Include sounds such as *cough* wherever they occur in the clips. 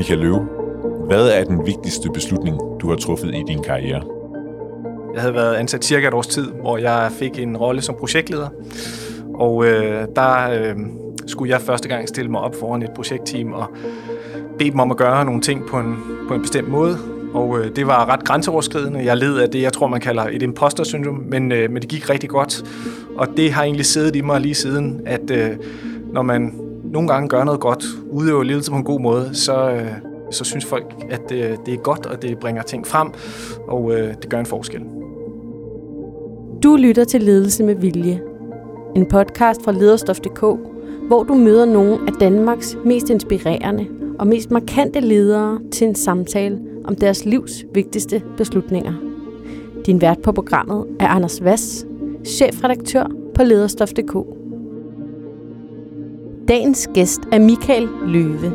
Michael Løve, hvad er den vigtigste beslutning, du har truffet i din karriere? Jeg havde været ansat cirka et års tid, hvor jeg fik en rolle som projektleder. Og øh, der øh, skulle jeg første gang stille mig op foran et projektteam og bede dem om at gøre nogle ting på en, på en bestemt måde. Og øh, det var ret grænseoverskridende. Jeg led af det, jeg tror, man kalder et imposter syndrom, men, øh, men det gik rigtig godt. Og det har egentlig siddet i mig lige siden, at øh, når man nogle gange gør noget godt, udøver ledelse på en god måde, så, øh, så synes folk, at det, det er godt, og det bringer ting frem, og øh, det gør en forskel. Du lytter til Ledelse med Vilje. En podcast fra lederstof.dk, hvor du møder nogle af Danmarks mest inspirerende og mest markante ledere til en samtale om deres livs vigtigste beslutninger. Din vært på programmet er Anders Vass, chefredaktør på lederstof.dk. Dagens gæst er Michael Løve.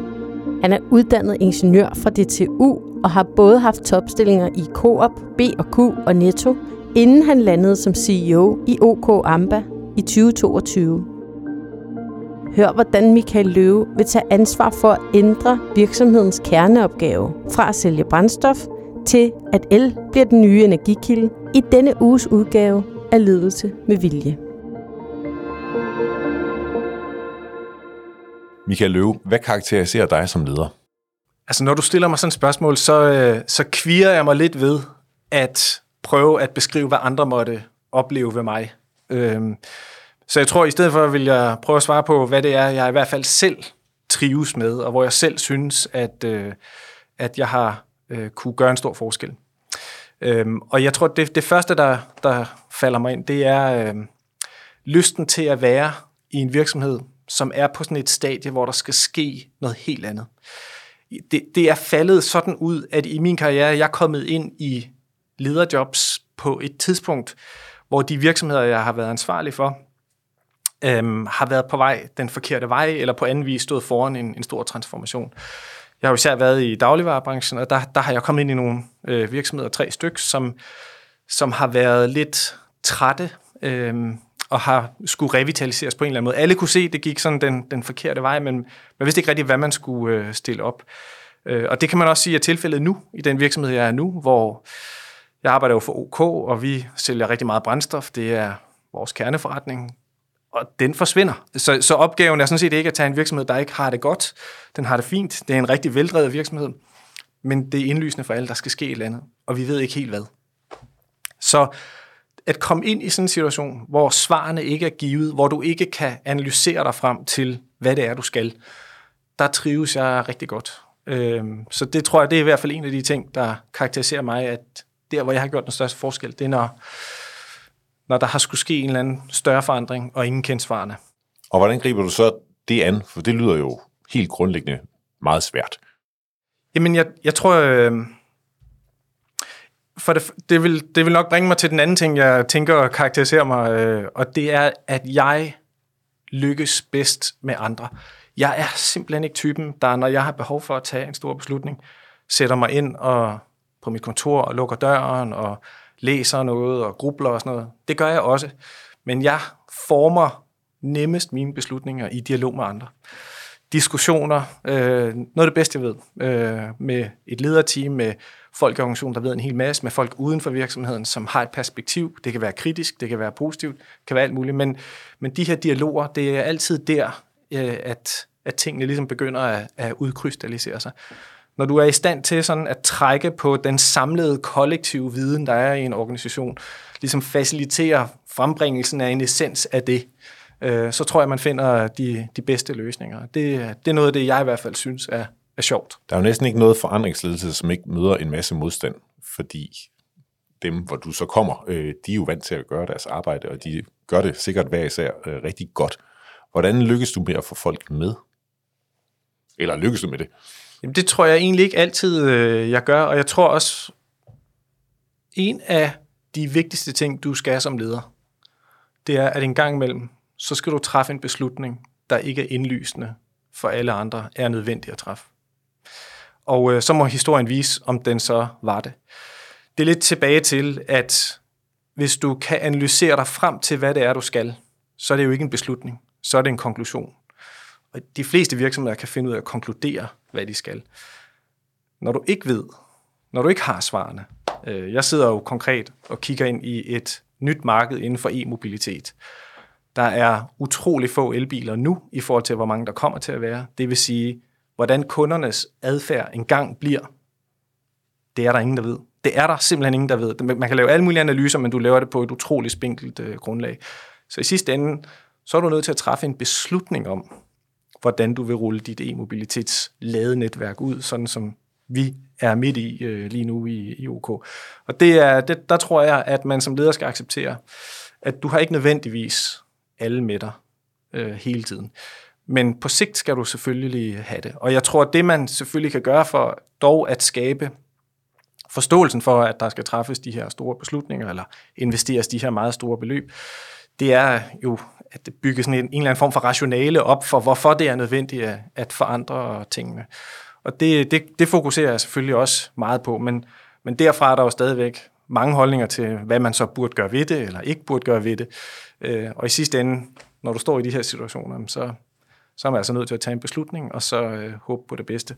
Han er uddannet ingeniør fra DTU og har både haft topstillinger i Coop, B&Q og Netto, inden han landede som CEO i OK Amba i 2022. Hør, hvordan Michael Løve vil tage ansvar for at ændre virksomhedens kerneopgave fra at sælge brændstof til at el bliver den nye energikilde i denne uges udgave af Ledelse med Vilje. Michael Løve, hvad karakteriserer dig som leder? Altså, når du stiller mig sådan et spørgsmål, så, øh, så kvirer jeg mig lidt ved at prøve at beskrive, hvad andre måtte opleve ved mig. Øhm, så jeg tror, i stedet for vil jeg prøve at svare på, hvad det er, jeg i hvert fald selv trives med, og hvor jeg selv synes, at, øh, at jeg har øh, kunne gøre en stor forskel. Øhm, og jeg tror, det, det første, der, der falder mig ind, det er øh, lysten til at være i en virksomhed, som er på sådan et stadie, hvor der skal ske noget helt andet. Det, det er faldet sådan ud, at i min karriere, jeg er kommet ind i lederjobs på et tidspunkt, hvor de virksomheder, jeg har været ansvarlig for, øhm, har været på vej den forkerte vej, eller på anden vis stået foran en, en stor transformation. Jeg har jo især været i dagligvarerbranchen, og der, der har jeg kommet ind i nogle øh, virksomheder, tre stykker, som, som har været lidt trætte øhm, og har skulle revitaliseres på en eller anden måde. Alle kunne se, at det gik sådan den, den forkerte vej, men man vidste ikke rigtig, hvad man skulle øh, stille op. Øh, og det kan man også sige er tilfældet nu, i den virksomhed, jeg er nu, hvor jeg arbejder jo for OK, og vi sælger rigtig meget brændstof. Det er vores kerneforretning, og den forsvinder. Så, så opgaven er sådan set ikke at tage en virksomhed, der ikke har det godt. Den har det fint. Det er en rigtig veldrevet virksomhed. Men det er indlysende for alle, der skal ske et eller andet. Og vi ved ikke helt hvad. Så at komme ind i sådan en situation, hvor svarene ikke er givet, hvor du ikke kan analysere dig frem til, hvad det er, du skal, der trives jeg rigtig godt. Øhm, så det tror jeg, det er i hvert fald en af de ting, der karakteriserer mig, at der, hvor jeg har gjort den største forskel, det er, når, når der har skulle ske en eller anden større forandring, og ingen kendt svarene. Og hvordan griber du så det an? For det lyder jo helt grundlæggende meget svært. Jamen, jeg, jeg tror, øh, for det, det, vil, det vil nok bringe mig til den anden ting, jeg tænker karakteriserer mig, øh, og det er, at jeg lykkes bedst med andre. Jeg er simpelthen ikke typen, der når jeg har behov for at tage en stor beslutning, sætter mig ind og på mit kontor og lukker døren og læser noget og grubler og sådan noget. Det gør jeg også. Men jeg former nemmest mine beslutninger i dialog med andre. Diskussioner, øh, noget af det bedste, jeg ved, øh, med et lederteam, med folk i organisationen, der ved en hel masse, med folk uden for virksomheden, som har et perspektiv. Det kan være kritisk, det kan være positivt, det kan være alt muligt, men, men de her dialoger, det er altid der, øh, at, at tingene ligesom begynder at, at udkrystallisere sig når du er i stand til sådan at trække på den samlede kollektive viden, der er i en organisation, ligesom facilitere frembringelsen af en essens af det, øh, så tror jeg, man finder de, de bedste løsninger. Det, det er noget af det, jeg i hvert fald synes er, er sjovt. Der er jo næsten ikke noget forandringsledelse, som ikke møder en masse modstand, fordi dem, hvor du så kommer, øh, de er jo vant til at gøre deres arbejde, og de gør det sikkert hver især øh, rigtig godt. Hvordan lykkes du med at få folk med? Eller lykkes du med det? Jamen, det tror jeg egentlig ikke altid, øh, jeg gør, og jeg tror også, en af de vigtigste ting, du skal som leder, det er, at en gang imellem, så skal du træffe en beslutning, der ikke er indlysende for alle andre, er nødvendig at træffe. Og øh, så må historien vise, om den så var det. Det er lidt tilbage til, at hvis du kan analysere dig frem til, hvad det er, du skal, så er det jo ikke en beslutning, så er det en konklusion. Og de fleste virksomheder kan finde ud af at konkludere, hvad de skal. når du ikke ved, når du ikke har svarene. Øh, jeg sidder jo konkret og kigger ind i et nyt marked inden for e-mobilitet. Der er utrolig få elbiler nu i forhold til, hvor mange der kommer til at være. Det vil sige, hvordan kundernes adfærd engang bliver, det er der ingen, der ved. Det er der simpelthen ingen, der ved. Man kan lave alle mulige analyser, men du laver det på et utroligt spinkelt øh, grundlag. Så i sidste ende, så er du nødt til at træffe en beslutning om, hvordan du vil rulle dit e-mobilitets ladenetværk ud, sådan som vi er midt i øh, lige nu i, i OK. Og det er, det, der tror jeg, at man som leder skal acceptere, at du har ikke nødvendigvis alle med dig øh, hele tiden. Men på sigt skal du selvfølgelig have det. Og jeg tror, at det man selvfølgelig kan gøre for dog at skabe forståelsen for, at der skal træffes de her store beslutninger, eller investeres de her meget store beløb, det er jo at bygge sådan en, en eller anden form for rationale op for, hvorfor det er nødvendigt at, at forandre tingene. Og det, det, det fokuserer jeg selvfølgelig også meget på, men, men derfra er der jo stadigvæk mange holdninger til, hvad man så burde gøre ved det, eller ikke burde gøre ved det. Øh, og i sidste ende, når du står i de her situationer, så, så er man altså nødt til at tage en beslutning, og så øh, håbe på det bedste.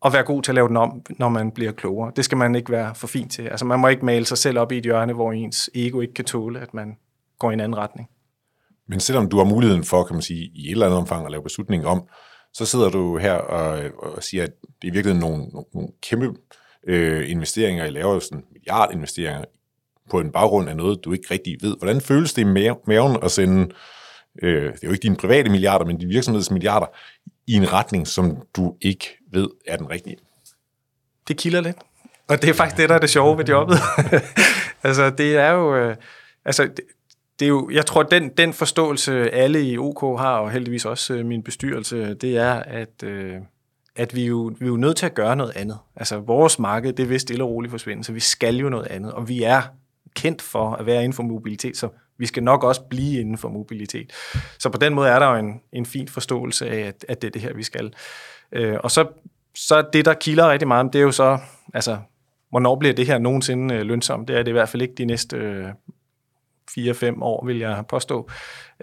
Og være god til at lave den om, når man bliver klogere. Det skal man ikke være for fin til. Altså man må ikke male sig selv op i et hjørne, hvor ens ego ikke kan tåle, at man går i en anden retning. Men selvom du har muligheden for, kan man sige, i et eller andet omfang at lave beslutningen om, så sidder du her og, og siger, at det er virkelig nogle, nogle, nogle kæmpe øh, investeringer, I laver sådan milliardinvesteringer på en baggrund af noget, du ikke rigtig ved. Hvordan føles det i maven at sende, øh, det er jo ikke dine private milliarder, men dine virksomhedsmilliarder, i en retning, som du ikke ved er den rigtige? Det kilder lidt. Og det er faktisk det, der er det sjove ved jobbet. *laughs* altså, det er jo... Øh, altså, det, det er jo, jeg tror, den, den forståelse, alle i OK har, og heldigvis også øh, min bestyrelse, det er, at, øh, at vi, jo, vi er jo nødt til at gøre noget andet. Altså, vores marked, det vil stille og roligt forsvinde, så vi skal jo noget andet, og vi er kendt for at være inden for mobilitet, så vi skal nok også blive inden for mobilitet. Så på den måde er der jo en, en fin forståelse af, at, at det er det her, vi skal. Øh, og så, så det, der kilder rigtig meget, det er jo så, altså, hvornår bliver det her nogensinde øh, lønsomt? Det er det i hvert fald ikke de næste øh, 4-5 år, vil jeg påstå.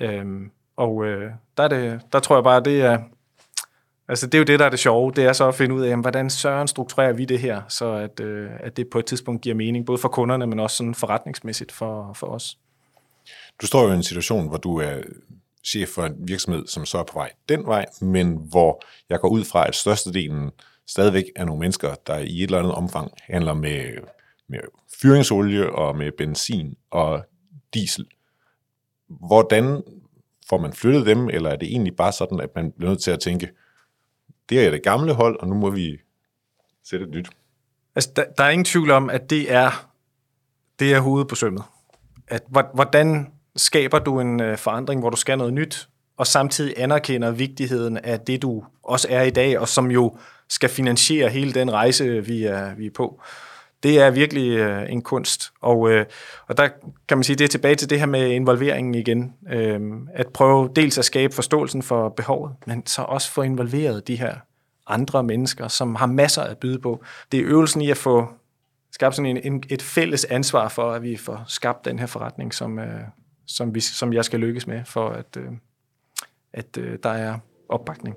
Øh, og øh, der, er det, der tror jeg bare, det er, altså det er jo det, der er det sjove, det er så at finde ud af, jamen, hvordan søren strukturerer vi det her, så at, øh, at det på et tidspunkt giver mening, både for kunderne, men også sådan forretningsmæssigt for, for os. Du står jo i en situation, hvor du er chef for en virksomhed, som så er på vej den vej, men hvor jeg går ud fra, at størstedelen stadigvæk er nogle mennesker, der i et eller andet omfang handler med, med fyringsolie og med benzin, og diesel. Hvordan får man flyttet dem, eller er det egentlig bare sådan, at man bliver nødt til at tænke, det er det gamle hold, og nu må vi sætte et nyt? Altså, der, der er ingen tvivl om, at det er, det er hovedet på sømmet. At, hvordan skaber du en øh, forandring, hvor du skal noget nyt, og samtidig anerkender vigtigheden af det, du også er i dag, og som jo skal finansiere hele den rejse, vi er, vi er på det er virkelig øh, en kunst. Og, øh, og der kan man sige, det er tilbage til det her med involveringen igen. Øh, at prøve dels at skabe forståelsen for behovet, men så også få involveret de her andre mennesker, som har masser at byde på. Det er øvelsen i at få skabt sådan en, en, et fælles ansvar for, at vi får skabt den her forretning, som, øh, som, vi, som jeg skal lykkes med, for at, øh, at øh, der er opbakning.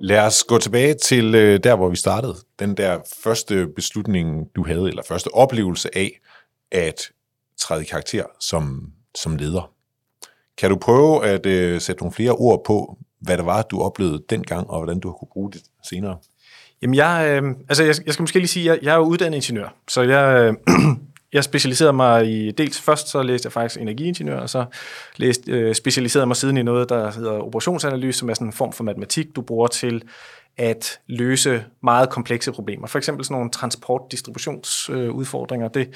Lad os gå tilbage til øh, der, hvor vi startede. Den der første beslutning, du havde, eller første oplevelse af at træde i karakter som, som leder. Kan du prøve at øh, sætte nogle flere ord på, hvad det var, du oplevede dengang, og hvordan du har kunne bruge det senere? Jamen, jeg, øh, altså jeg, jeg skal måske lige sige, at jeg, jeg er uddannet ingeniør, så jeg, øh, *clears throat* jeg specialiserede mig i, dels først så læste jeg faktisk energiingeniør, og så læste, øh, specialiserede mig siden i noget, der hedder operationsanalyse, som er sådan en form for matematik, du bruger til at løse meget komplekse problemer. For eksempel sådan nogle transport-distributionsudfordringer, det,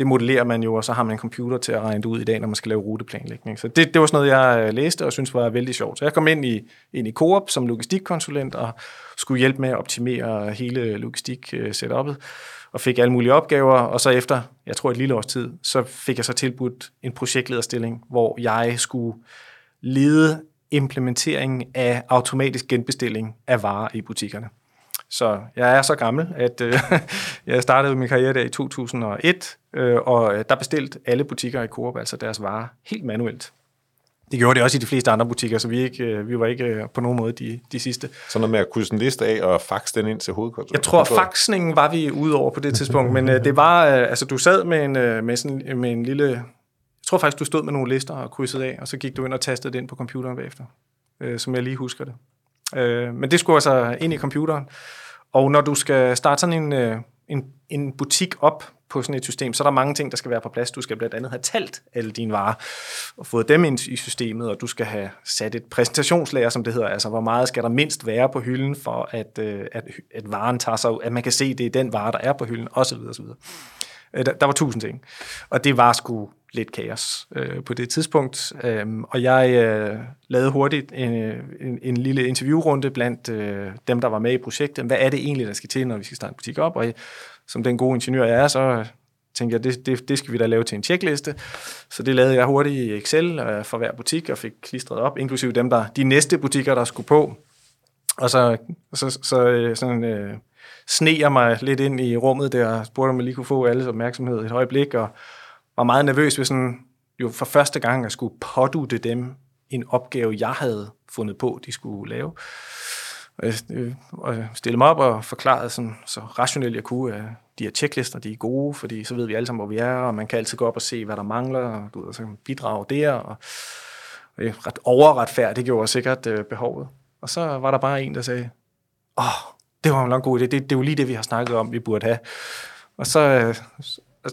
det modellerer man jo, og så har man en computer til at regne det ud i dag, når man skal lave ruteplanlægning. Så det, det var sådan noget, jeg øh, læste og synes var vældig sjovt. Så jeg kom ind i, ind i Coop som logistikkonsulent og skulle hjælpe med at optimere hele logistik-setup'et og fik alle mulige opgaver, og så efter, jeg tror et lille års tid, så fik jeg så tilbudt en projektlederstilling, hvor jeg skulle lede implementeringen af automatisk genbestilling af varer i butikkerne. Så jeg er så gammel, at øh, *laughs* jeg startede min karriere der i 2001, øh, og der bestilte alle butikker i Coop altså deres varer helt manuelt. Det gjorde det også i de fleste andre butikker, så vi, ikke, øh, vi var ikke øh, på nogen måde de, de sidste. Så noget med at krydse en liste af og faxe den ind til hovedkontoret? Jeg tror, faxningen var vi ude over på det tidspunkt, men øh, det var, altså du sad med en, med, sådan, med en lille, jeg tror faktisk, du stod med nogle lister og krydsede af, og så gik du ind og tastede det ind på computeren bagefter, som jeg lige husker det. Øh, men det skulle altså ind i computeren, og når du skal starte sådan en, øh, en, en butik op på sådan et system, så er der mange ting, der skal være på plads. Du skal blandt andet have talt alle dine varer og fået dem ind i systemet, og du skal have sat et præsentationslager, som det hedder. Altså, hvor meget skal der mindst være på hylden, for at, øh, at, at varen tager sig at man kan se, at det er den vare, der er på hylden, osv. osv. Øh, der, der var tusind ting. Og det var sgu lidt kaos øh, på det tidspunkt. Øhm, og jeg øh, lavede hurtigt en, en, en lille interviewrunde blandt øh, dem, der var med i projektet. Hvad er det egentlig, der skal til, når vi skal starte en butik op? Og jeg, som den gode ingeniør jeg er, så tænkte jeg, det, det, det skal vi da lave til en tjekliste. Så det lavede jeg hurtigt i Excel øh, for hver butik, og fik klistret op, inklusive dem, der de næste butikker, der skulle på. Og så, så, så øh, sådan, øh, sneer mig lidt ind i rummet der, og spurgte, om jeg lige kunne få alles opmærksomhed et øjeblik, og var meget nervøs ved sådan, jo for første gang at skulle pådute dem en opgave, jeg havde fundet på, de skulle lave. Og jeg øh, stillede mig op og forklarede sådan, så rationelt jeg kunne, at de her checklister, de er gode, fordi så ved vi alle sammen, hvor vi er, og man kan altid gå op og se, hvad der mangler, og, du ved, så kan bidrage der, og, og ret overretfærdigt gjorde sikkert øh, behovet. Og så var der bare en, der sagde, åh, det var en lang god idé, det, det er jo lige det, vi har snakket om, vi burde have. Og så, øh,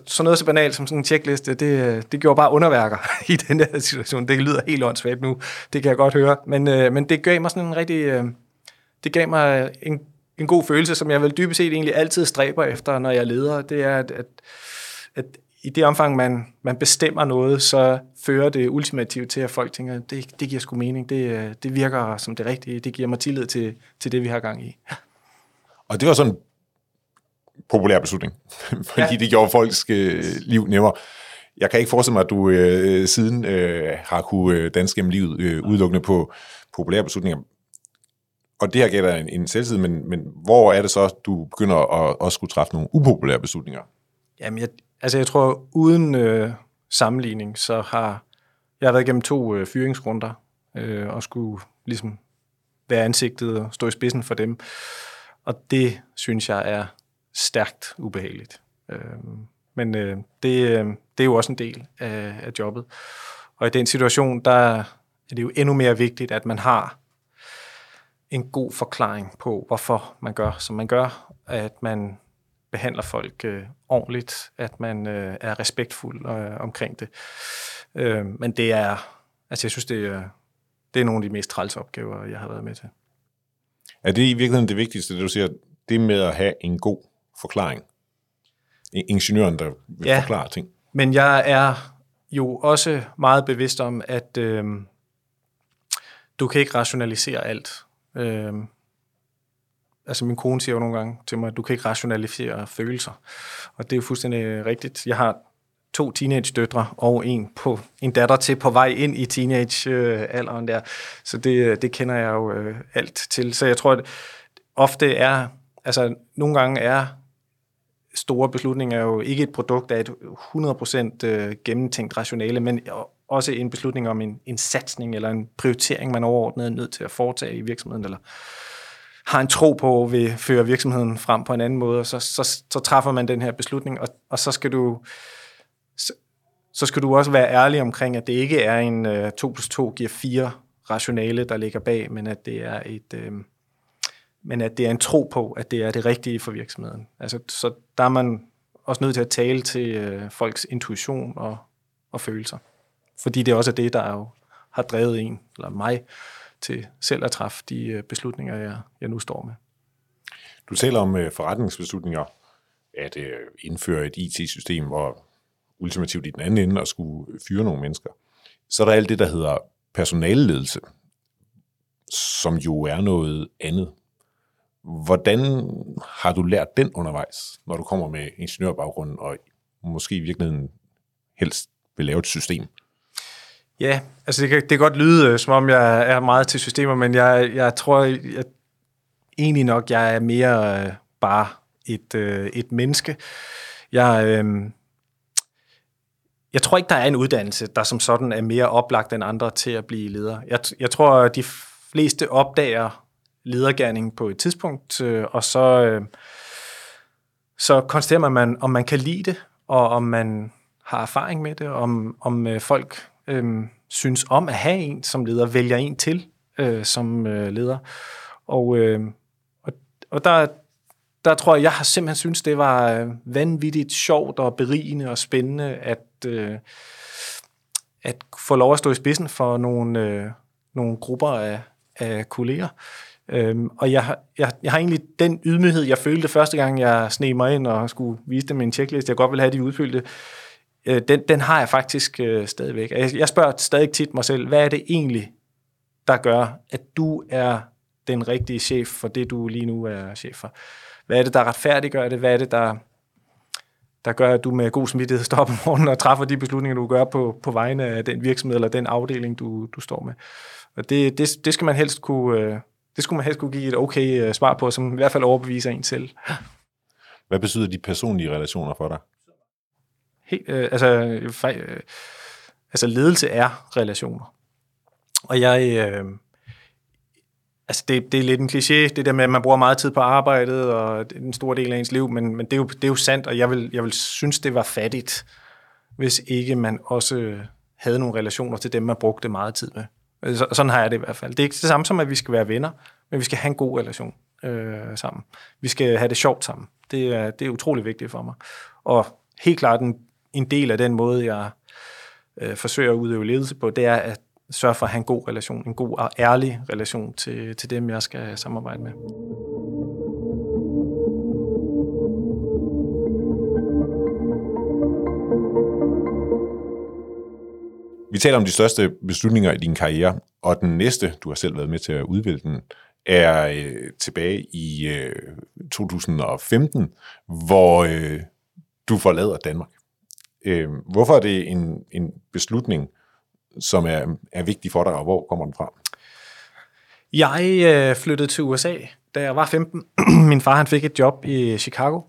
så noget så banalt som sådan en checkliste, det, øh, det gjorde bare underværker *laughs* i den der situation. Det lyder helt åndssvagt nu, det kan jeg godt høre. Men, øh, men det gav mig sådan en rigtig... Øh, det gav mig en, en god følelse, som jeg vel dybest set egentlig altid stræber efter, når jeg leder. Det er, at, at, at i det omfang, man, man bestemmer noget, så fører det ultimativt til, at folk tænker, det, det giver sgu mening, det, øh, det virker som det rigtige, det giver mig tillid til, til det, vi har gang i. Og det var sådan en populær beslutning, *laughs* fordi ja. det gjorde folks øh, liv nemmere. Jeg kan ikke forestille mig, at du øh, siden øh, har kunne øh, danske gennem livet øh, udelukkende på populære beslutninger og det her gælder en, en selvtid, men, men hvor er det så, du begynder at også skulle træffe nogle upopulære beslutninger? Jamen, jeg, altså jeg tror, uden øh, sammenligning, så har jeg været igennem to øh, fyringsrunder, øh, og skulle ligesom være ansigtet og stå i spidsen for dem. Og det synes jeg er stærkt ubehageligt. Øh, men øh, det, øh, det er jo også en del af, af jobbet. Og i den situation, der er det jo endnu mere vigtigt, at man har en god forklaring på, hvorfor man gør, som man gør, at man behandler folk øh, ordentligt, at man øh, er respektfuld øh, omkring det. Øh, men det er, altså jeg synes, det er, det er nogle af de mest træls opgaver, jeg har været med til. Er det i virkeligheden det vigtigste, det du siger, det med at have en god forklaring? Ingeniøren, der vil ja, forklare ting. men jeg er jo også meget bevidst om, at øh, du kan ikke rationalisere alt. Øh, altså min kone siger jo nogle gange til mig, at du kan ikke rationalisere følelser. Og det er jo fuldstændig rigtigt. Jeg har to teenage-døtre og en, på, en datter til på vej ind i teenage-alderen der. Så det, det kender jeg jo øh, alt til. Så jeg tror, at ofte er, altså nogle gange er store beslutninger jo ikke et produkt af et 100% øh, gennemtænkt rationale, men også en beslutning om en, en satsning eller en prioritering, man overordnet er nødt til at foretage i virksomheden, eller har en tro på, vil føre virksomheden frem på en anden måde, og så, så, så træffer man den her beslutning, og, og så skal du så skal du også være ærlig omkring, at det ikke er en øh, 2 plus 2 giver 4 rationale, der ligger bag, men at det er et Øh, men at det er en tro på, at det er det rigtige for virksomheden. Altså, så der er man også nødt til at tale til øh, folks intuition og, og følelser. Fordi det også er det, der jo har drevet en, eller mig, til selv at træffe de øh, beslutninger, jeg, jeg nu står med. Du taler om øh, forretningsbeslutninger, at øh, indføre et IT-system, hvor ultimativt i den anden ende at skulle fyre nogle mennesker. Så er der alt det, der hedder personalledelse, som jo er noget andet. Hvordan har du lært den undervejs, når du kommer med ingeniørbaggrund og måske i virkeligheden helst vil lave et system? Ja, altså det kan, det kan godt lyde, øh, som om jeg er meget til systemer, men jeg, jeg tror, jeg, egentlig nok, jeg er mere øh, bare et, øh, et menneske. Jeg, øh, jeg tror ikke, der er en uddannelse, der som sådan er mere oplagt end andre til at blive leder. Jeg, jeg tror, at de fleste opdager ledergærning på et tidspunkt, øh, og så, øh, så konstaterer man, om man kan lide det, og om man har erfaring med det, om, om øh, folk øh, synes om at have en som leder, vælger en til øh, som øh, leder. Og, øh, og, og der, der tror jeg, jeg har simpelthen synes, det var øh, vanvittigt sjovt og berigende og spændende at, øh, at få lov at stå i spidsen for nogle, øh, nogle grupper af, af kolleger. Øhm, og jeg, jeg, jeg har egentlig den ydmyghed, jeg følte første gang, jeg sneg mig ind og skulle vise dem en checklist, jeg godt ville have, de udfyldte, øh, den, den har jeg faktisk øh, stadigvæk. Jeg, jeg spørger stadig tit mig selv, hvad er det egentlig, der gør, at du er den rigtige chef for det, du lige nu er chef for? Hvad er det, der retfærdiggør det? Hvad er det, der, der gør, at du med god smittighed står op om morgenen og træffer de beslutninger, du gør på, på vegne af den virksomhed eller den afdeling, du, du står med? Og det, det, det skal man helst kunne... Øh, det skulle man helst kunne give et okay øh, svar på, som i hvert fald overbeviser en selv. Hvad betyder de personlige relationer for dig? Helt, øh, altså, øh, altså, ledelse er relationer. Og jeg... Øh, altså, det, det er lidt en kliché, det der med, at man bruger meget tid på arbejdet, og det er en stor del af ens liv, men, men det, er jo, det er jo sandt, og jeg vil, jeg vil synes, det var fattigt, hvis ikke man også havde nogle relationer til dem, man brugte meget tid med. Altså, så, sådan har jeg det i hvert fald. Det er ikke det samme som, at vi skal være venner, men vi skal have en god relation øh, sammen. Vi skal have det sjovt sammen. Det er, det er utrolig vigtigt for mig. Og helt klart en, en del af den måde, jeg øh, forsøger at udøve ledelse på, det er at sørge for at have en god relation, en god og ærlig relation til, til dem, jeg skal samarbejde med. Vi taler om de største beslutninger i din karriere, og den næste, du har selv været med til at udvælge den, er øh, tilbage i øh, 2015, hvor øh, du forlader Danmark. Øh, hvorfor er det en, en beslutning, som er, er vigtig for dig, og hvor kommer den fra? Jeg øh, flyttede til USA, da jeg var 15. *clears throat* Min far han fik et job i Chicago,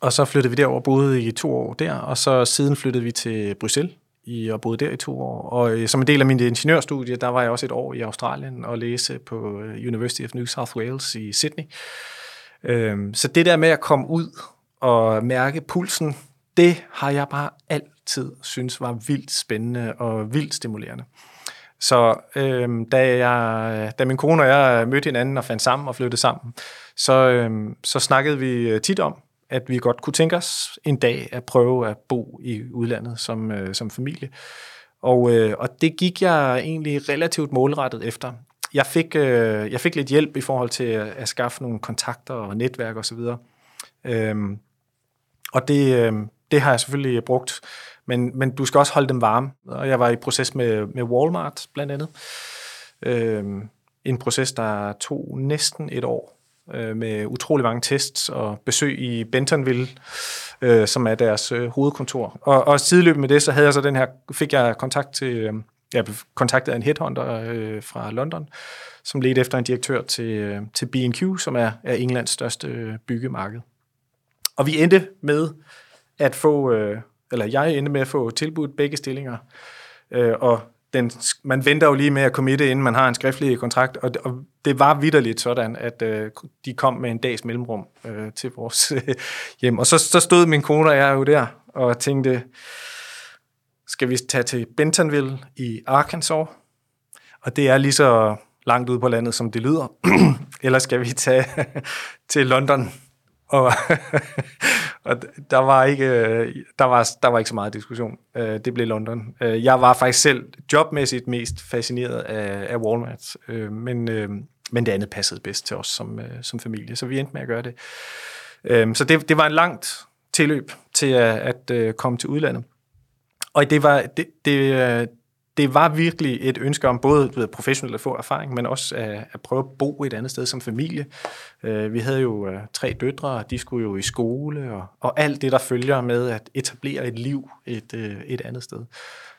og så flyttede vi derover, boede i to år der, og så siden flyttede vi til Bruxelles i, og boede der i to år. Og øh, som en del af min ingeniørstudie, der var jeg også et år i Australien og læse på øh, University of New South Wales i Sydney. Øhm, så det der med at komme ud og mærke pulsen, det har jeg bare alt tid synes var vildt spændende og vildt stimulerende. Så øhm, da, jeg, da min kone og jeg mødte hinanden og fandt sammen og flyttede sammen, så, øhm, så snakkede vi øh, tit om, at vi godt kunne tænke os en dag at prøve at bo i udlandet som, øh, som familie. Og, øh, og det gik jeg egentlig relativt målrettet efter. Jeg fik, øh, jeg fik lidt hjælp i forhold til at, at skaffe nogle kontakter og netværk osv. Og, øhm, og det, øh, det har jeg selvfølgelig brugt. Men, men du skal også holde dem varme. Og jeg var i proces med, med Walmart blandt andet. Øh, en proces, der tog næsten et år øh, med utrolig mange tests og besøg i Bentonville, øh, som er deres øh, hovedkontor. Og, og sideløbende med det, så havde jeg så den her, fik jeg kontakt til, øh, jeg kontaktet en headhunter øh, fra London, som ledte efter en direktør til, øh, til B&Q, som er, er Englands største øh, byggemarked. Og vi endte med at få, øh, eller jeg endte med at få tilbudt begge stillinger, øh, og den, man venter jo lige med at committe, inden man har en skriftlig kontrakt, og, og det var vidderligt sådan, at øh, de kom med en dags mellemrum øh, til vores *laughs* øh, hjem. Og så, så stod min kone og jeg jo der og tænkte, skal vi tage til Bentonville i Arkansas? Og det er lige så langt ude på landet, som det lyder. *clears throat* Eller skal vi tage *laughs* til London og, *laughs* og der var ikke der var der var ikke så meget diskussion. Øh, det blev London. Øh, jeg var faktisk selv jobmæssigt mest fascineret af, af Walmart, øh, men men det andet passede bedst til os som som familie, så vi endte med at gøre det. Så det, det var en langt tilløb til at, at komme til udlandet. Og det var det, det, det var virkelig et ønske om både ved, professionelt at få erfaring, men også at, at prøve at bo et andet sted som familie. Øh, vi havde jo øh, tre døtre, og de skulle jo i skole, og, og alt det, der følger med at etablere et liv et, øh, et andet sted.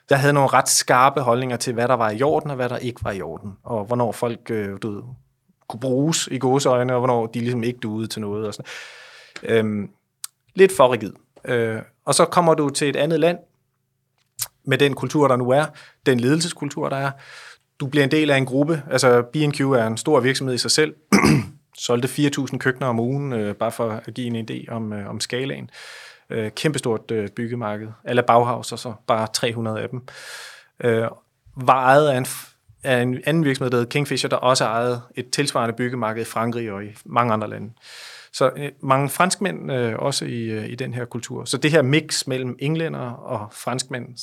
Jeg havde nogle ret skarpe holdninger til, hvad der var i orden, og hvad der ikke var i orden, og hvornår folk du ved, kunne bruges i gåseøjne, og hvornår de ligesom ikke duede til noget. Og sådan. Øhm, lidt for rigid. Øh, og så kommer du til et andet land, med den kultur, der nu er, den ledelseskultur, der er. Du bliver en del af en gruppe. Altså, B&Q er en stor virksomhed i sig selv. *clears throat* Solgte 4.000 køkkener om ugen, øh, bare for at give en idé om, øh, om skalaen. Øh, kæmpestort øh, byggemarked. Alle Bauhaus, og så bare 300 af dem. Øh, var ejet af en, af en anden virksomhed, der hedder Kingfisher, der også ejede et tilsvarende byggemarked i Frankrig og i mange andre lande. Så øh, mange franskmænd øh, også i, øh, i den her kultur. Så det her mix mellem englænder og franskmænd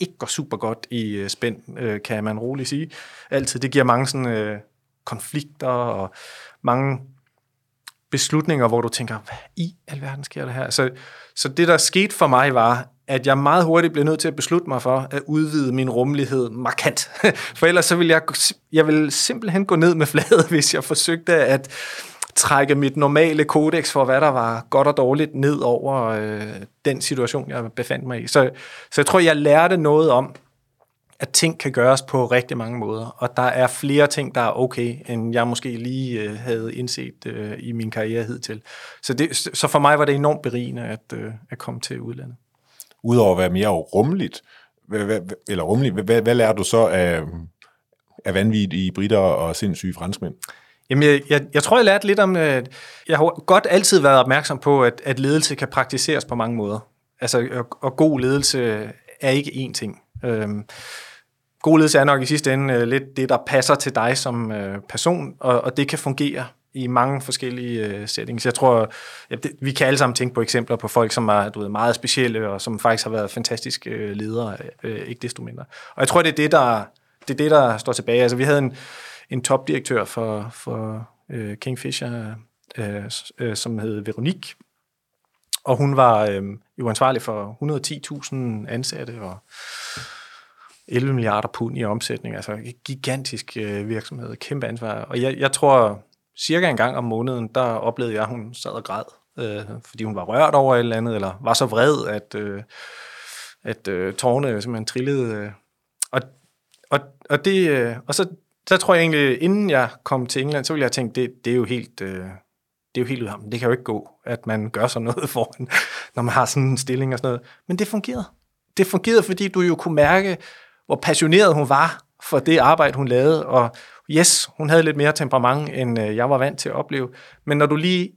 ikke går super godt i øh, spænd, øh, kan man roligt sige. Altid. Det giver mange sådan, øh, konflikter og mange beslutninger, hvor du tænker, hvad i alverden sker der her? Så, så det, der skete for mig, var, at jeg meget hurtigt blev nødt til at beslutte mig for at udvide min rummelighed markant. *laughs* For ellers så ville jeg, jeg ville simpelthen gå ned med fladet, *laughs* hvis jeg forsøgte at trække mit normale kodex for, hvad der var godt og dårligt, ned over øh, den situation, jeg befandt mig i. Så, så jeg tror, jeg lærte noget om, at ting kan gøres på rigtig mange måder, og der er flere ting, der er okay, end jeg måske lige øh, havde indset øh, i min karriere hidtil. Så, det, så for mig var det enormt berigende at, øh, at komme til udlandet. Udover at være mere rummeligt, eller rummeligt, hvad, hvad lærer du så af, af vanvittige britter og sindssyge franskmænd? Jamen, jeg, jeg, jeg tror, jeg lærte lidt om... At jeg har godt altid været opmærksom på, at, at ledelse kan praktiseres på mange måder. Altså, og, og god ledelse er ikke én ting. Øhm, god ledelse er nok i sidste ende øh, lidt det, der passer til dig som øh, person, og, og det kan fungere i mange forskellige øh, settings. Jeg tror, ja, det, vi kan alle sammen tænke på eksempler på folk, som er du ved, meget specielle, og som faktisk har været fantastiske øh, ledere, øh, ikke desto mindre. Og jeg tror, det er det, der, det er det, der står tilbage. Altså, vi havde en, en topdirektør for, for øh, Kingfisher, øh, øh, som hed Veronique, og hun var øh, jo ansvarlig for 110.000 ansatte og 11 milliarder pund i omsætning, altså en gigantisk øh, virksomhed, kæmpe ansvar. Og jeg, jeg tror, cirka en gang om måneden, der oplevede jeg, at hun sad og græd, øh, fordi hun var rørt over et eller andet, eller var så vred, at, øh, at øh, tårne simpelthen trillede. Øh. Og, og, og, det, øh, og så så tror jeg egentlig, inden jeg kom til England, så ville jeg tænke, det, det er jo helt... Øh, det er jo helt ud af ham. Det kan jo ikke gå, at man gør sådan noget *laughs* foran, når man har sådan en stilling og sådan noget. Men det fungerede. Det fungerede, fordi du jo kunne mærke, hvor passioneret hun var for det arbejde, hun lavede. Og yes, hun havde lidt mere temperament, end øh, jeg var vant til at opleve. Men når du lige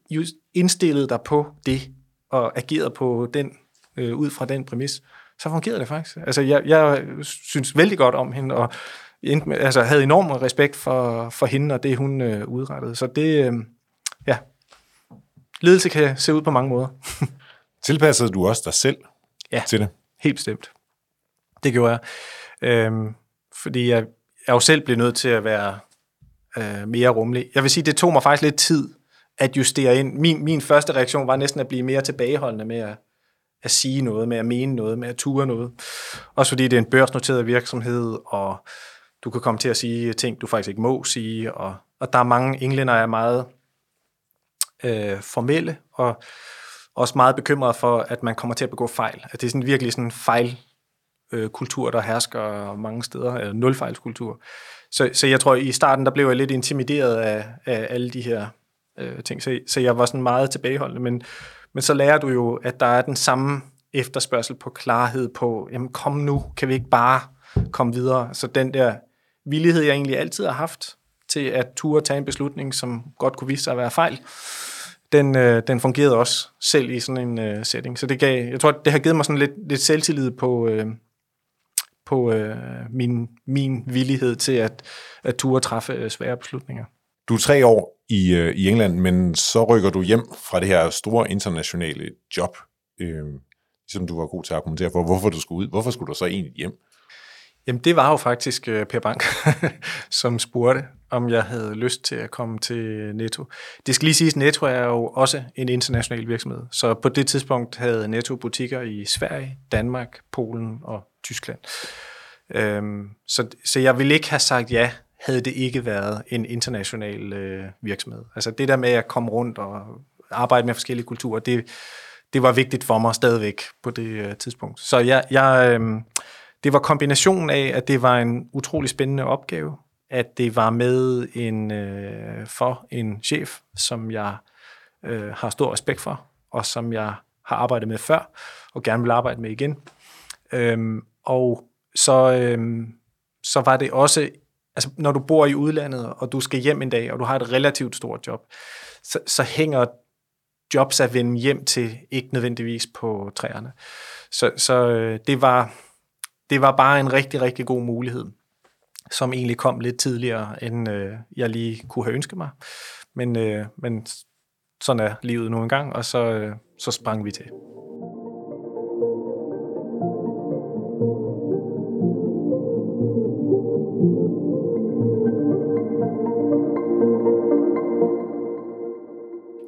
indstillede dig på det, og agerede på den, øh, ud fra den præmis, så fungerede det faktisk. Altså, jeg, jeg synes vældig godt om hende, og endte med, altså, havde enorm respekt for, for hende og det, hun øh, udrettede. Så det, øh, ja, ledelse kan se ud på mange måder. *laughs* Tilpassede du også dig selv ja, til det? helt bestemt. Det gjorde jeg. Øhm, fordi jeg, jeg jo selv blev nødt til at være øh, mere rummelig. Jeg vil sige, det tog mig faktisk lidt tid at justere ind. Min, min første reaktion var næsten at blive mere tilbageholdende med at, at sige noget, med at mene noget, med at ture noget. Også fordi det er en børsnoteret virksomhed, og du kan komme til at sige ting, du faktisk ikke må sige, og, og der er mange englænder, der er meget øh, formelle, og også meget bekymrede for, at man kommer til at begå fejl. At det er sådan virkelig sådan en fejlkultur, øh, der hersker mange steder, eller nulfejlskultur. Så, så jeg tror, i starten, der blev jeg lidt intimideret af, af alle de her øh, ting, så, så jeg var sådan meget tilbageholdende, men, men så lærer du jo, at der er den samme efterspørgsel på klarhed på, jamen kom nu, kan vi ikke bare komme videre? Så den der villighed, jeg egentlig altid har haft til at turde tage en beslutning, som godt kunne vise sig at være fejl, den, øh, den fungerede også selv i sådan en øh, setting. Så det gav, jeg tror, det har givet mig sådan lidt, lidt selvtillid på, øh, på øh, min, min villighed til at, at turde træffe øh, svære beslutninger. Du er tre år i, øh, i England, men så rykker du hjem fra det her store internationale job, øh, som du var god til at argumentere for, hvorfor du skulle ud. Hvorfor skulle du så egentlig hjem? Jamen, det var jo faktisk øh, Per Bank, *laughs* som spurgte, om jeg havde lyst til at komme til Netto. Det skal lige siges, Netto er jo også en international virksomhed, så på det tidspunkt havde Netto butikker i Sverige, Danmark, Polen og Tyskland. Um, så, så jeg ville ikke have sagt ja, havde det ikke været en international øh, virksomhed. Altså det der med at komme rundt og arbejde med forskellige kulturer, det, det var vigtigt for mig stadigvæk på det øh, tidspunkt. Så jeg, jeg, øhm, det var kombinationen af, at det var en utrolig spændende opgave. at det var med en øh, for en chef, som jeg øh, har stor respekt for, og som jeg har arbejdet med før, og gerne vil arbejde med igen. Øhm, og så, øhm, så var det også, altså når du bor i udlandet, og du skal hjem en dag, og du har et relativt stort job, så, så hænger jobs at vende hjem til ikke nødvendigvis på træerne. Så, så øh, det, var, det var bare en rigtig, rigtig god mulighed, som egentlig kom lidt tidligere, end øh, jeg lige kunne have ønsket mig. Men, øh, men sådan er livet nu engang, og så, øh, så sprang vi til.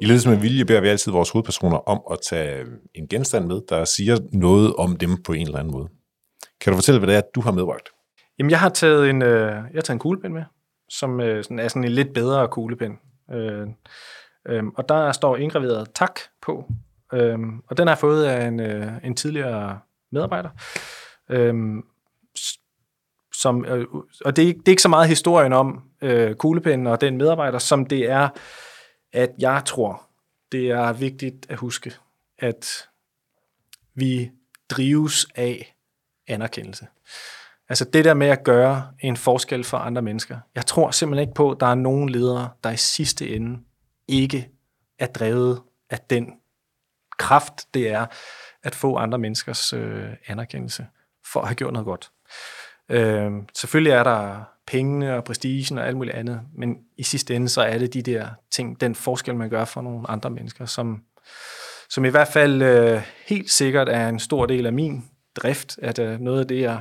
I ledelse med vilje beder vi altid vores hovedpersoner om at tage en genstand med, der siger noget om dem på en eller anden måde. Kan du fortælle, hvad det er, du har medbragt? Jamen, jeg har taget en, øh, jeg har taget en kuglepen med, som øh, sådan er sådan en lidt bedre kuglepen. Øh, øh, og der står indgraveret tak på, øh, og den har jeg fået af en, øh, en tidligere medarbejder. Øh, som, øh, og det er, det er ikke så meget historien om øh, kuglepinden og den medarbejder, som det er, at jeg tror, det er vigtigt at huske, at vi drives af anerkendelse. Altså det der med at gøre en forskel for andre mennesker. Jeg tror simpelthen ikke på, at der er nogen ledere, der i sidste ende ikke er drevet af den kraft, det er at få andre menneskers øh, anerkendelse for at have gjort noget godt. Øh, selvfølgelig er der pengene og prestigen og alt muligt andet, men i sidste ende så er det de der ting, den forskel, man gør for nogle andre mennesker, som, som i hvert fald øh, helt sikkert er en stor del af min drift, at øh, noget af det, jeg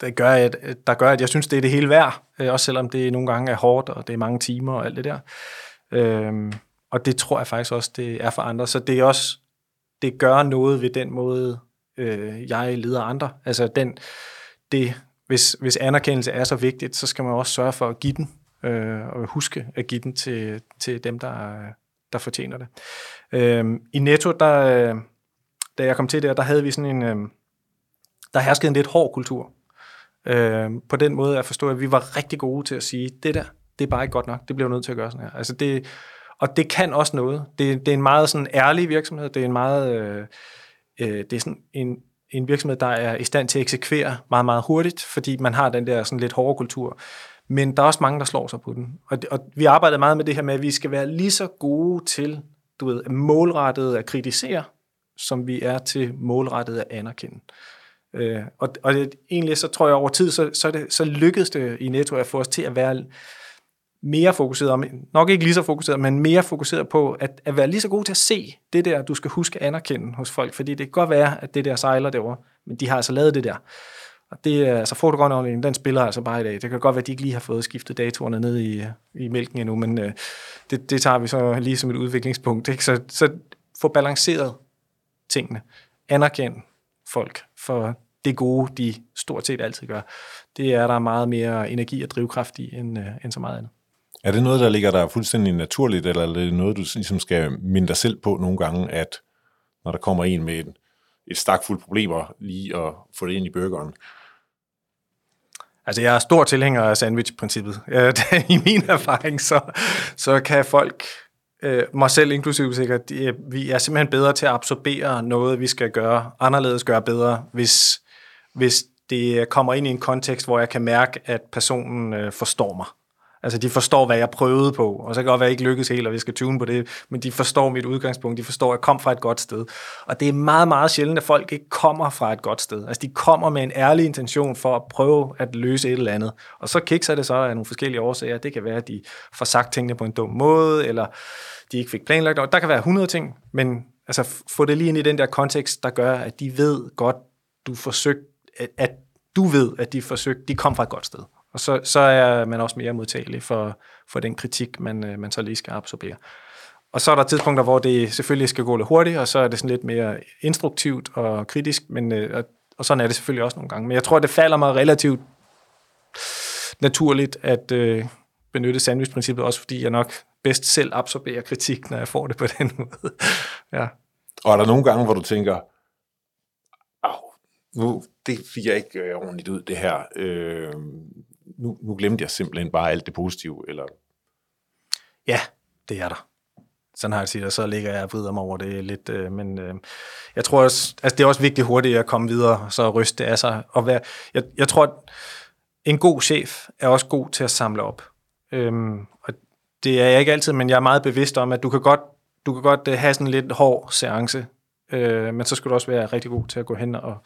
der gør, at, der gør, at jeg synes, det er det hele værd, øh, også selvom det nogle gange er hårdt, og det er mange timer og alt det der. Øhm, og det tror jeg faktisk også, det er for andre. Så det er også, det gør noget ved den måde, øh, jeg leder andre. Altså den, det, hvis, hvis anerkendelse er så vigtigt, så skal man også sørge for at give den, øh, og huske at give den til, til dem, der, der fortjener det. Øh, I Netto, der, øh, da jeg kom til der, der havde vi sådan en, øh, der herskede en lidt hård kultur. Øh, på den måde at forstå, at vi var rigtig gode til at sige, det der, det er bare ikke godt nok, det bliver nødt til at gøre sådan her. Altså det, og det kan også noget. Det, det er en meget sådan ærlig virksomhed, det er en meget, øh, øh, det er sådan en, en virksomhed, der er i stand til at eksekvere meget, meget hurtigt, fordi man har den der sådan lidt hårde kultur. Men der er også mange, der slår sig på den. Og, og vi arbejder meget med det her med, at vi skal være lige så gode til, du ved, målrettet at kritisere, som vi er til målrettet at anerkende. Øh, og og det, egentlig så tror jeg over tid, så, så, det, så lykkedes det i Netto at få os til at være mere fokuseret, om, nok ikke lige så fokuseret, men mere fokuseret på at, at være lige så god til at se det der, du skal huske at anerkende hos folk, fordi det kan godt være, at det der sejler derovre, men de har altså lavet det der. Og det er, altså fotografen, den spiller altså bare i dag. Det kan godt være, at de ikke lige har fået skiftet datorerne ned i, i mælken endnu, men øh, det, det tager vi så lige som et udviklingspunkt. Ikke? Så, så få balanceret tingene. Anerkend folk for det gode, de stort set altid gør. Det er der meget mere energi og drivkraft i, end, øh, end så meget andet. Er det noget, der ligger der fuldstændig naturligt, eller er det noget, du ligesom skal minde dig selv på nogle gange, at når der kommer en med et, et stak fuld problemer, lige at få det ind i burgeren? Altså, jeg er stor tilhænger af sandwich-princippet. *laughs* I min erfaring, så, så kan folk, øh, mig selv inklusive sikkert, øh, vi er simpelthen bedre til at absorbere noget, vi skal gøre anderledes, gøre bedre, hvis, hvis det kommer ind i en kontekst, hvor jeg kan mærke, at personen øh, forstår mig. Altså, de forstår, hvad jeg prøvede på, og så kan det godt være, at jeg ikke lykkes helt, og vi skal tune på det, men de forstår mit udgangspunkt, de forstår, at jeg kom fra et godt sted. Og det er meget, meget sjældent, at folk ikke kommer fra et godt sted. Altså, de kommer med en ærlig intention for at prøve at løse et eller andet. Og så kikser det så af nogle forskellige årsager. Det kan være, at de får sagt tingene på en dum måde, eller de ikke fik planlagt noget. Der kan være 100 ting, men altså, få det lige ind i den der kontekst, der gør, at de ved godt, du forsøgt, at, at du ved, at de forsøgte, de kom fra et godt sted. Og så, så er man også mere modtagelig for, for den kritik, man, øh, man så lige skal absorbere. Og så er der tidspunkter, hvor det selvfølgelig skal gå lidt hurtigt, og så er det sådan lidt mere instruktivt og kritisk, men, øh, og, og sådan er det selvfølgelig også nogle gange. Men jeg tror, det falder mig relativt naturligt at øh, benytte sandwich-princippet, også fordi jeg nok bedst selv absorberer kritik, når jeg får det på den *laughs* måde. ja. Og er der nogle gange, hvor du tænker, nu, det fik jeg ikke øh, ordentligt ud, det her. Øh, nu, nu glemte jeg simpelthen bare alt det positive, eller Ja, det er der. Sådan har jeg det, og så ligger jeg og vrider mig over det lidt. Øh, men øh, jeg tror også, altså det er også vigtigt hurtigt at komme videre, så ryste det af sig. Og være, jeg, jeg tror, at en god chef er også god til at samle op. Øhm, og det er jeg ikke altid, men jeg er meget bevidst om, at du kan godt, du kan godt øh, have sådan en lidt hård seance, øh, men så skal du også være rigtig god til at gå hen og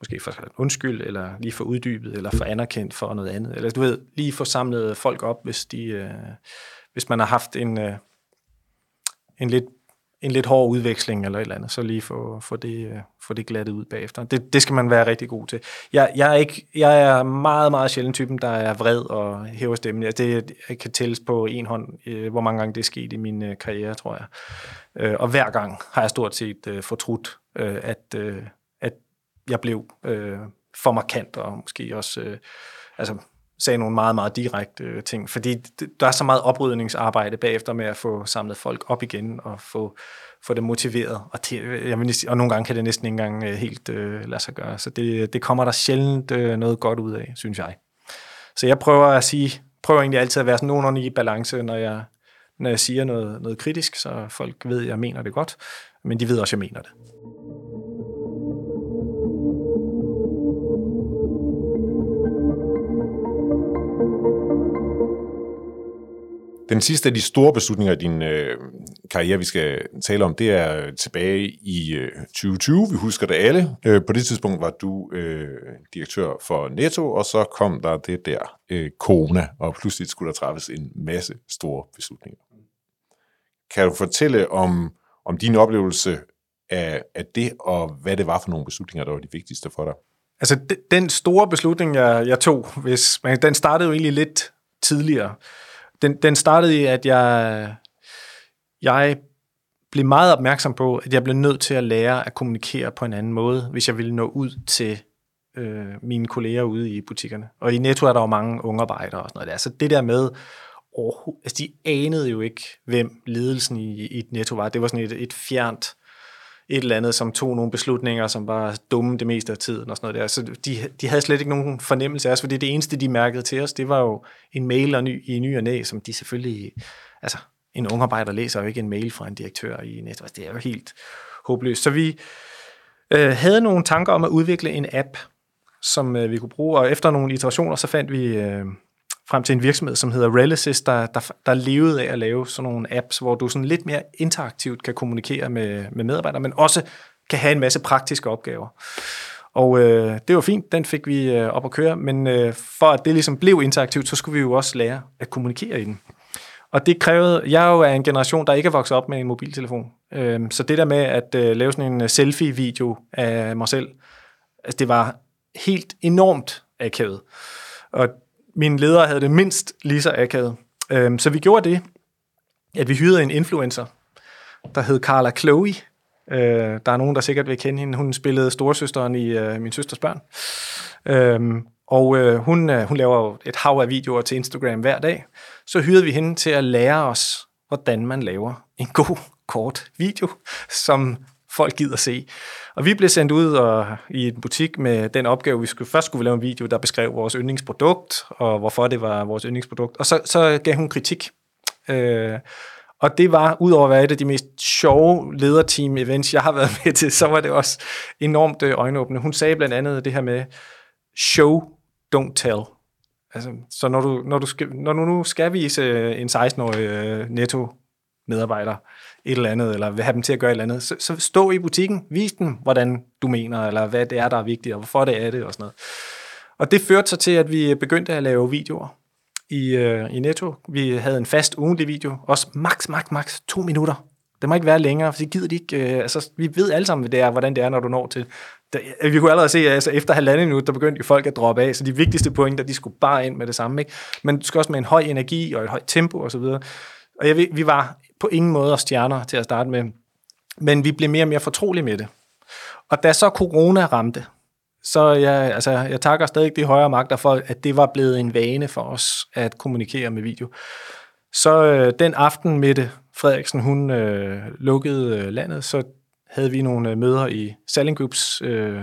måske få undskyld, eller lige få uddybet, eller få anerkendt for noget andet. Eller du ved, lige få samlet folk op, hvis, de, øh, hvis man har haft en, øh, en lidt en lidt hård udveksling eller et eller andet, så lige få, få, det, øh, få det glattet ud bagefter. Det, det skal man være rigtig god til. Jeg, jeg, er ikke, jeg er meget, meget sjældent typen, der er vred og hæver stemmen. Altså, det jeg kan tælles på en hånd, øh, hvor mange gange det er sket i min øh, karriere, tror jeg. Øh, og hver gang har jeg stort set øh, fortrudt, øh, at, at jeg blev øh, for markant, og måske også øh, altså, sagde nogle meget, meget direkte øh, ting, fordi der er så meget oprydningsarbejde bagefter med at få samlet folk op igen og få, få dem motiveret, og, det, jeg vil, og nogle gange kan det næsten ikke engang øh, helt øh, lade sig gøre, så det, det kommer der sjældent øh, noget godt ud af, synes jeg. Så jeg prøver at sige, prøver egentlig altid at være sådan nogenlunde i balance, når jeg, når jeg siger noget, noget kritisk, så folk ved, at jeg mener det godt, men de ved også, at jeg mener det. Den sidste af de store beslutninger i din øh, karriere, vi skal tale om, det er tilbage i øh, 2020. Vi husker det alle. Øh, på det tidspunkt var du øh, direktør for Netto, og så kom der det der øh, corona, og pludselig skulle der træffes en masse store beslutninger. Kan du fortælle om, om din oplevelse af, af det, og hvad det var for nogle beslutninger, der var de vigtigste for dig? Altså, den store beslutning, jeg, jeg tog, hvis, man, den startede jo egentlig lidt tidligere den, den startede i, at jeg, jeg blev meget opmærksom på, at jeg blev nødt til at lære at kommunikere på en anden måde, hvis jeg ville nå ud til øh, mine kolleger ude i butikkerne. Og i Netto er der jo mange unge arbejdere og sådan noget der. Så det der med, oh, altså de anede jo ikke, hvem ledelsen i, i Netto var. Det var sådan et, et fjernt et eller andet, som tog nogle beslutninger, som var dumme det meste af tiden og sådan noget der. Så de, de havde slet ikke nogen fornemmelse af os, fordi det eneste, de mærkede til os, det var jo en mail og ny, i ny og næ, som de selvfølgelig, altså en ung arbejder læser jo ikke en mail fra en direktør i Netto. Altså, det er jo helt håbløst. Så vi øh, havde nogle tanker om at udvikle en app, som øh, vi kunne bruge, og efter nogle iterationer, så fandt vi øh, frem til en virksomhed, som hedder Relicis, der, der, der levede af at lave sådan nogle apps, hvor du sådan lidt mere interaktivt kan kommunikere med, med medarbejdere, men også kan have en masse praktiske opgaver. Og øh, det var fint, den fik vi øh, op at køre, men øh, for at det ligesom blev interaktivt, så skulle vi jo også lære at kommunikere i den. Og det krævede, jeg er jo af en generation, der ikke er vokset op med en mobiltelefon. Øh, så det der med at øh, lave sådan en øh, selfie-video af mig selv, altså det var helt enormt akavet. Og mine ledere havde det mindst lige så akavet. Øhm, så vi gjorde det, at vi hyrede en influencer, der hed Carla Chloe. Øh, der er nogen, der sikkert vil kende hende. Hun spillede storesøsteren i øh, Min Søsters Børn. Øhm, og øh, hun, øh, hun laver jo et hav af videoer til Instagram hver dag. Så hyrede vi hende til at lære os, hvordan man laver en god, kort video, som folk gider se. Og vi blev sendt ud og, i en butik med den opgave, vi skulle, først skulle vi lave en video, der beskrev vores yndlingsprodukt, og hvorfor det var vores yndlingsprodukt. Og så, så gav hun kritik. Øh, og det var, udover at være et af de mest sjove lederteam-events, jeg har været *laughs* med til, så var det også enormt øh, øjenåbende. Hun sagde blandt andet det her med, show, don't tell. Altså, så når du, når, du skal, når du nu skal vise øh, en 16-årig øh, medarbejder et eller andet, eller vil have dem til at gøre et eller andet, så, så stå i butikken, vis dem, hvordan du mener, eller hvad det er, der er vigtigt, og hvorfor det er det, og sådan noget. Og det førte så til, at vi begyndte at lave videoer i, øh, i Netto. Vi havde en fast ugentlig video, også max, max, max to minutter. Det må ikke være længere, for det gider de ikke. Øh, altså, vi ved alle sammen, hvad det er, hvordan det er, når du når til. Der, vi kunne allerede se, at altså, efter halvanden minut, der begyndte jo folk at droppe af, så de vigtigste pointer, de skulle bare ind med det samme. Ikke? Men du skal også med en høj energi og et højt tempo osv. Og, og jeg ved, vi var på ingen måde stjerner til at starte med. Men vi blev mere og mere fortrolige med det. Og da så corona ramte, så jeg, altså, jeg takker stadig de højere magter for, at det var blevet en vane for os at kommunikere med video. Så øh, den aften, Mette Frederiksen, hun øh, lukkede øh, landet, så havde vi nogle øh, møder i Selling Groups øh,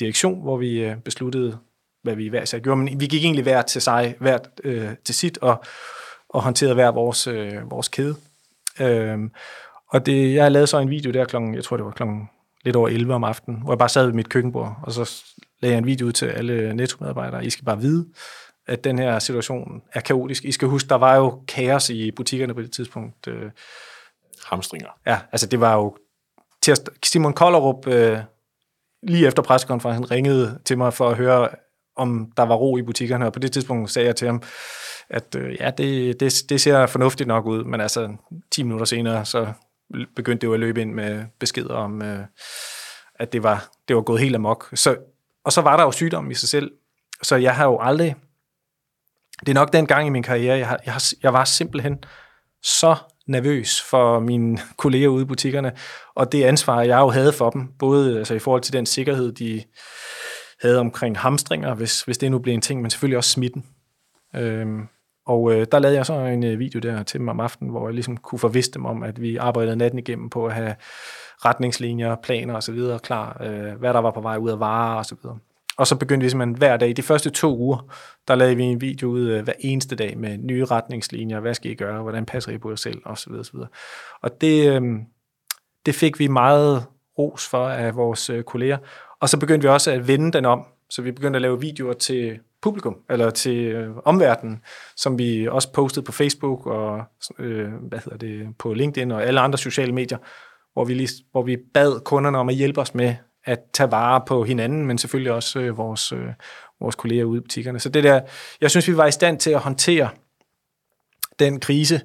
direktion, hvor vi øh, besluttede hvad vi hver især gjorde, men vi gik egentlig hver til sig, hver øh, til sit, og, og håndterede hver vores, øh, vores kæde. Øh, og det, jeg lavede så en video der klokken, jeg tror det var klokken lidt over 11 om aftenen, hvor jeg bare sad ved mit køkkenbord, og så lagde jeg en video ud til alle netto-medarbejdere. I skal bare vide, at den her situation er kaotisk. I skal huske, der var jo kaos i butikkerne på det tidspunkt. Øh, Hamstringer. Ja, altså det var jo... Simon Kollerup, øh, lige efter pressekonferencen, ringede til mig for at høre, om der var ro i butikkerne, og på det tidspunkt sagde jeg til ham, at øh, ja, det, det, det ser fornuftigt nok ud, men altså 10 minutter senere, så begyndte det jo at løbe ind med beskeder om, øh, at det var, det var gået helt amok. Så, og så var der jo sygdommen i sig selv, så jeg har jo aldrig, det er nok den gang i min karriere, jeg, har, jeg, har, jeg var simpelthen så nervøs for mine *laughs* kolleger ude i butikkerne, og det ansvar, jeg jo havde for dem, både altså i forhold til den sikkerhed, de havde omkring hamstringer, hvis, hvis det nu blev en ting, men selvfølgelig også smitten. Øhm, og øh, der lavede jeg så en øh, video der til dem om aftenen, hvor jeg ligesom kunne forvisse dem om, at vi arbejdede natten igennem på at have retningslinjer, planer osv. klar, øh, hvad der var på vej ud af varer osv. Og så begyndte vi simpelthen hver dag, de første to uger, der lavede vi en video ud øh, hver eneste dag med nye retningslinjer, hvad skal I gøre, hvordan passer I på jer selv, osv. osv. Og det, øh, det fik vi meget ros for af vores øh, kolleger. Og så begyndte vi også at vende den om, så vi begyndte at lave videoer til publikum, eller til øh, omverdenen, som vi også postede på Facebook og øh, hvad hedder det, på LinkedIn og alle andre sociale medier, hvor vi, lige, hvor vi bad kunderne om at hjælpe os med at tage vare på hinanden, men selvfølgelig også øh, vores, øh, vores kolleger ude i butikkerne. Så det der, jeg synes, vi var i stand til at håndtere den krise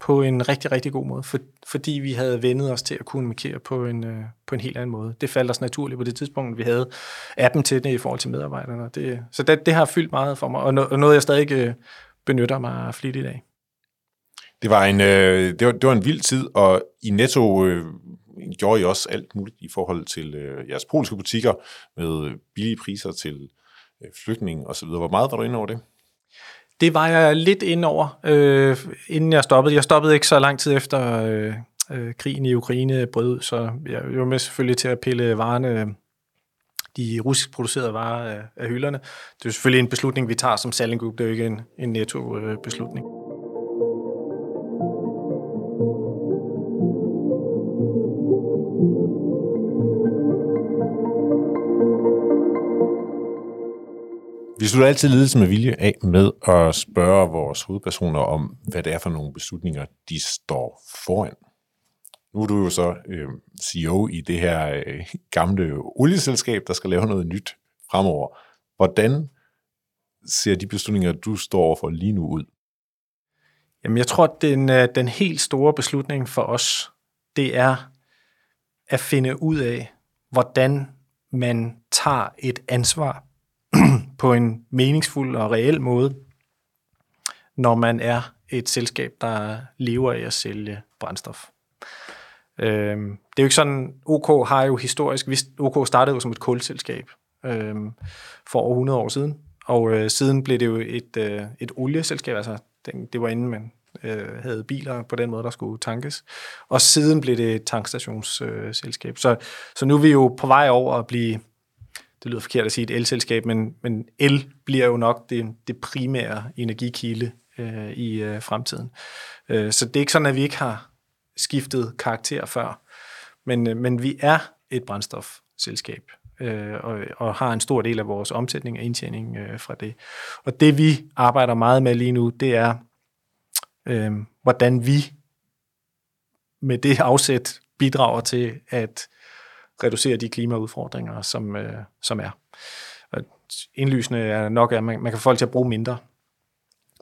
på en rigtig, rigtig god måde, for, fordi vi havde vendet os til at kommunikere på en, øh, på en helt anden måde. Det faldt os naturligt på det tidspunkt, vi havde appen til det i forhold til medarbejderne. Det, så det, det har fyldt meget for mig, og, no, og noget, jeg stadig øh, benytter mig flittigt af. Det var en, øh, det var, det var en vild tid, og i Netto øh, gjorde I også alt muligt i forhold til øh, jeres polske butikker med billige priser til øh, flygtninge osv. Hvor meget var du inde over det? Det var jeg lidt ind over, øh, inden jeg stoppede. Jeg stoppede ikke så lang tid efter øh, øh, krigen i Ukraine brød, så jeg var med selvfølgelig til at pille varerne, øh, de russisk producerede varer af, af hylderne. Det er selvfølgelig en beslutning, vi tager som selling group, det er jo ikke en, en netto øh, beslutning. Vi slutter altid ledelse med vilje af med at spørge vores hovedpersoner om, hvad det er for nogle beslutninger, de står foran. Nu er du jo så øh, CEO i det her øh, gamle olieselskab, der skal lave noget nyt fremover. Hvordan ser de beslutninger, du står overfor lige nu ud? Jamen, jeg tror, at den, øh, den helt store beslutning for os, det er at finde ud af, hvordan man tager et ansvar *clears throat* på en meningsfuld og reel måde, når man er et selskab, der lever af at sælge brændstof. Øhm, det er jo ikke sådan, OK har jo historisk, OK startede jo som et kulselskab øhm, for over 100 år siden, og øh, siden blev det jo et, øh, et olieselskab, altså det, det var inden man øh, havde biler på den måde, der skulle tankes, og siden blev det et tankstationsselskab. Øh, så, så nu er vi jo på vej over at blive det lyder forkert at sige et elselskab, men, men el bliver jo nok det, det primære energikilde øh, i øh, fremtiden. Øh, så det er ikke sådan, at vi ikke har skiftet karakter før, men, øh, men vi er et brændstofselskab, øh, og, og har en stor del af vores omsætning og indtjening øh, fra det. Og det vi arbejder meget med lige nu, det er, øh, hvordan vi med det afsæt bidrager til, at reducere de klimaudfordringer, som, øh, som er. Og indlysende er nok, at man, man kan få folk til at bruge mindre.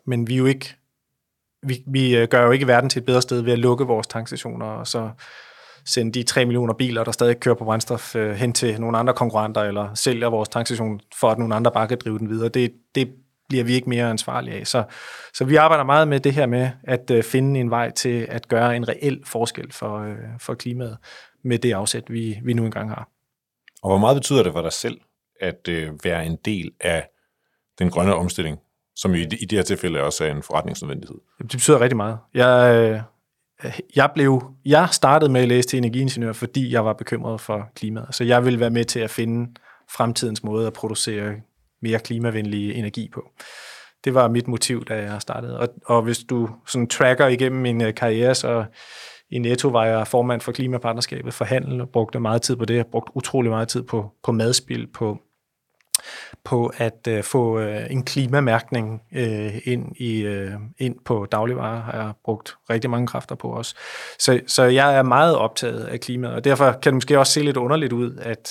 Men vi er jo ikke vi, vi øh, gør jo ikke verden til et bedre sted ved at lukke vores tankstationer, og så sende de 3 millioner biler, der stadig kører på brændstof, øh, hen til nogle andre konkurrenter, eller sælger vores tankstation, for at nogle andre bare kan drive den videre. Det, det bliver vi ikke mere ansvarlige af. Så, så vi arbejder meget med det her med at øh, finde en vej til at gøre en reel forskel for, øh, for klimaet med det afsæt, vi, vi nu engang har. Og hvor meget betyder det for dig selv at øh, være en del af den grønne omstilling, som i, i det her tilfælde også er en forretningsnødvendighed? Det betyder rigtig meget. Jeg, øh, jeg, blev, jeg startede med at læse til energiingeniør, fordi jeg var bekymret for klimaet. Så jeg ville være med til at finde fremtidens måde at producere mere klimavenlig energi på. Det var mit motiv, da jeg startede. Og, og hvis du sådan tracker igennem min øh, karriere, så i Netto var jeg formand for Klimapartnerskabet for handel og brugte meget tid på det. Jeg brugte utrolig meget tid på, på madspil, på, på at uh, få uh, en klimamærkning uh, ind, i, uh, ind på dagligvarer, har jeg brugt rigtig mange kræfter på også. Så, så jeg er meget optaget af klimaet, og derfor kan det måske også se lidt underligt ud, at,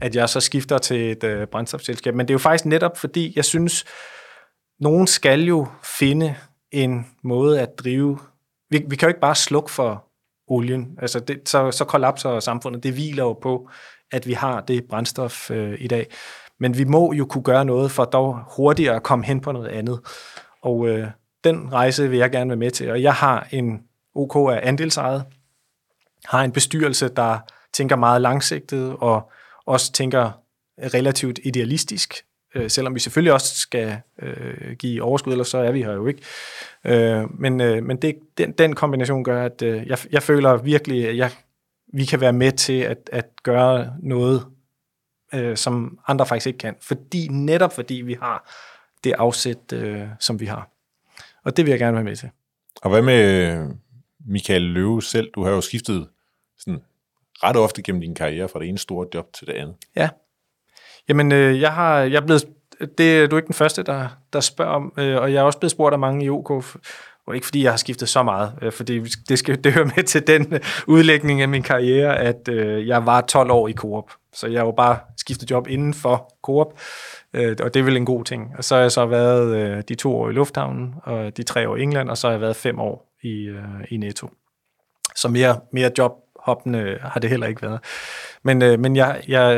at jeg så skifter til et uh, brændstofselskab. Men det er jo faktisk netop, fordi jeg synes, nogen skal jo finde en måde at drive... Vi, vi kan jo ikke bare slukke for olien. Altså det, så, så kollapser samfundet. Det hviler jo på, at vi har det brændstof øh, i dag. Men vi må jo kunne gøre noget for dog hurtigere at komme hen på noget andet. Og øh, den rejse vil jeg gerne være med til. Og jeg har en OK af andelsejet, har en bestyrelse, der tænker meget langsigtet og også tænker relativt idealistisk øh, selvom vi selvfølgelig også skal øh, give overskud, ellers så er vi her jo ikke. Øh, men øh, men det, den, den kombination gør, at øh, jeg, jeg føler virkelig, at jeg, vi kan være med til at, at gøre noget, øh, som andre faktisk ikke kan. Fordi, netop fordi vi har det afsæt, øh, som vi har. Og det vil jeg gerne være med til. Og hvad med Michael Løve selv? Du har jo skiftet sådan ret ofte gennem din karriere fra det ene store job til det andet. Ja, Jamen, øh, jeg, har, jeg er blevet, det, du er ikke den første, der, der spørger om, øh, og jeg er også blevet spurgt af mange i OK, og ikke fordi jeg har skiftet så meget, øh, fordi det, skal, det hører med til den øh, udlægning af min karriere, at øh, jeg var 12 år i Coop, så jeg har bare skiftet job inden for Coop, øh, og det er vel en god ting. Og så har jeg så været øh, de to år i Lufthavnen, og de tre år i England, og så har jeg været fem år i, øh, i Netto. Så mere, mere job hoppende har det heller ikke været. Men, øh, men jeg, jeg,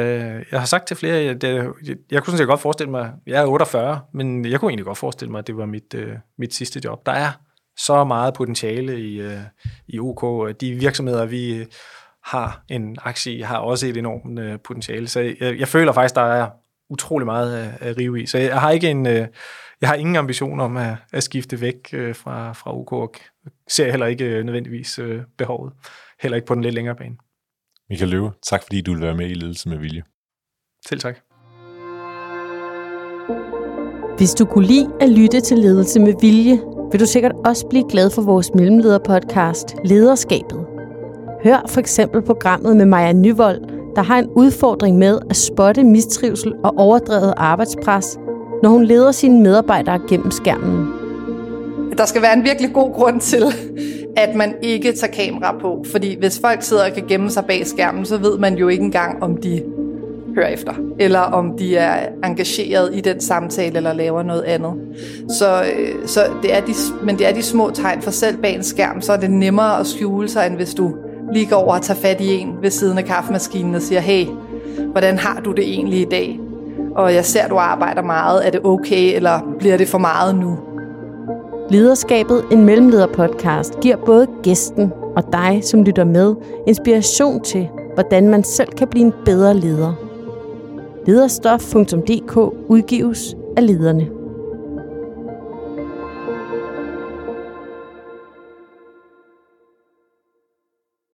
jeg har sagt til flere, jeg, jeg, jeg kunne sådan set godt forestille mig, jeg er 48, men jeg kunne egentlig godt forestille mig, at det var mit, øh, mit sidste job. Der er så meget potentiale i, øh, i OK. De virksomheder, vi øh, har en aktie i, har også et enormt øh, potentiale. Så jeg, jeg føler faktisk, der er utrolig meget at, at rive i. Så jeg har ikke en... Øh, jeg har ingen ambition om at, at skifte væk øh, fra, fra UK, og ser heller ikke øh, nødvendigvis øh, behovet heller ikke på den lidt længere bane. Michael Løve, tak fordi du vil være med i Ledelse med Vilje. Selv tak. Hvis du kunne lide at lytte til Ledelse med Vilje, vil du sikkert også blive glad for vores mellemlederpodcast Lederskabet. Hør for eksempel programmet med Maja Nyvold, der har en udfordring med at spotte mistrivsel og overdrevet arbejdspres, når hun leder sine medarbejdere gennem skærmen. Der skal være en virkelig god grund til, at man ikke tager kamera på. Fordi hvis folk sidder og kan gemme sig bag skærmen, så ved man jo ikke engang, om de hører efter, eller om de er engageret i den samtale, eller laver noget andet. Så, øh, så det er de, men det er de små tegn, for selv bag en skærm, så er det nemmere at skjule sig, end hvis du lige går over og tager fat i en ved siden af kaffemaskinen og siger, hey, hvordan har du det egentlig i dag? Og jeg ser, at du arbejder meget. Er det okay, eller bliver det for meget nu? Lederskabet, en mellemlederpodcast, giver både gæsten og dig, som lytter med, inspiration til, hvordan man selv kan blive en bedre leder. Lederstof.dk udgives af lederne.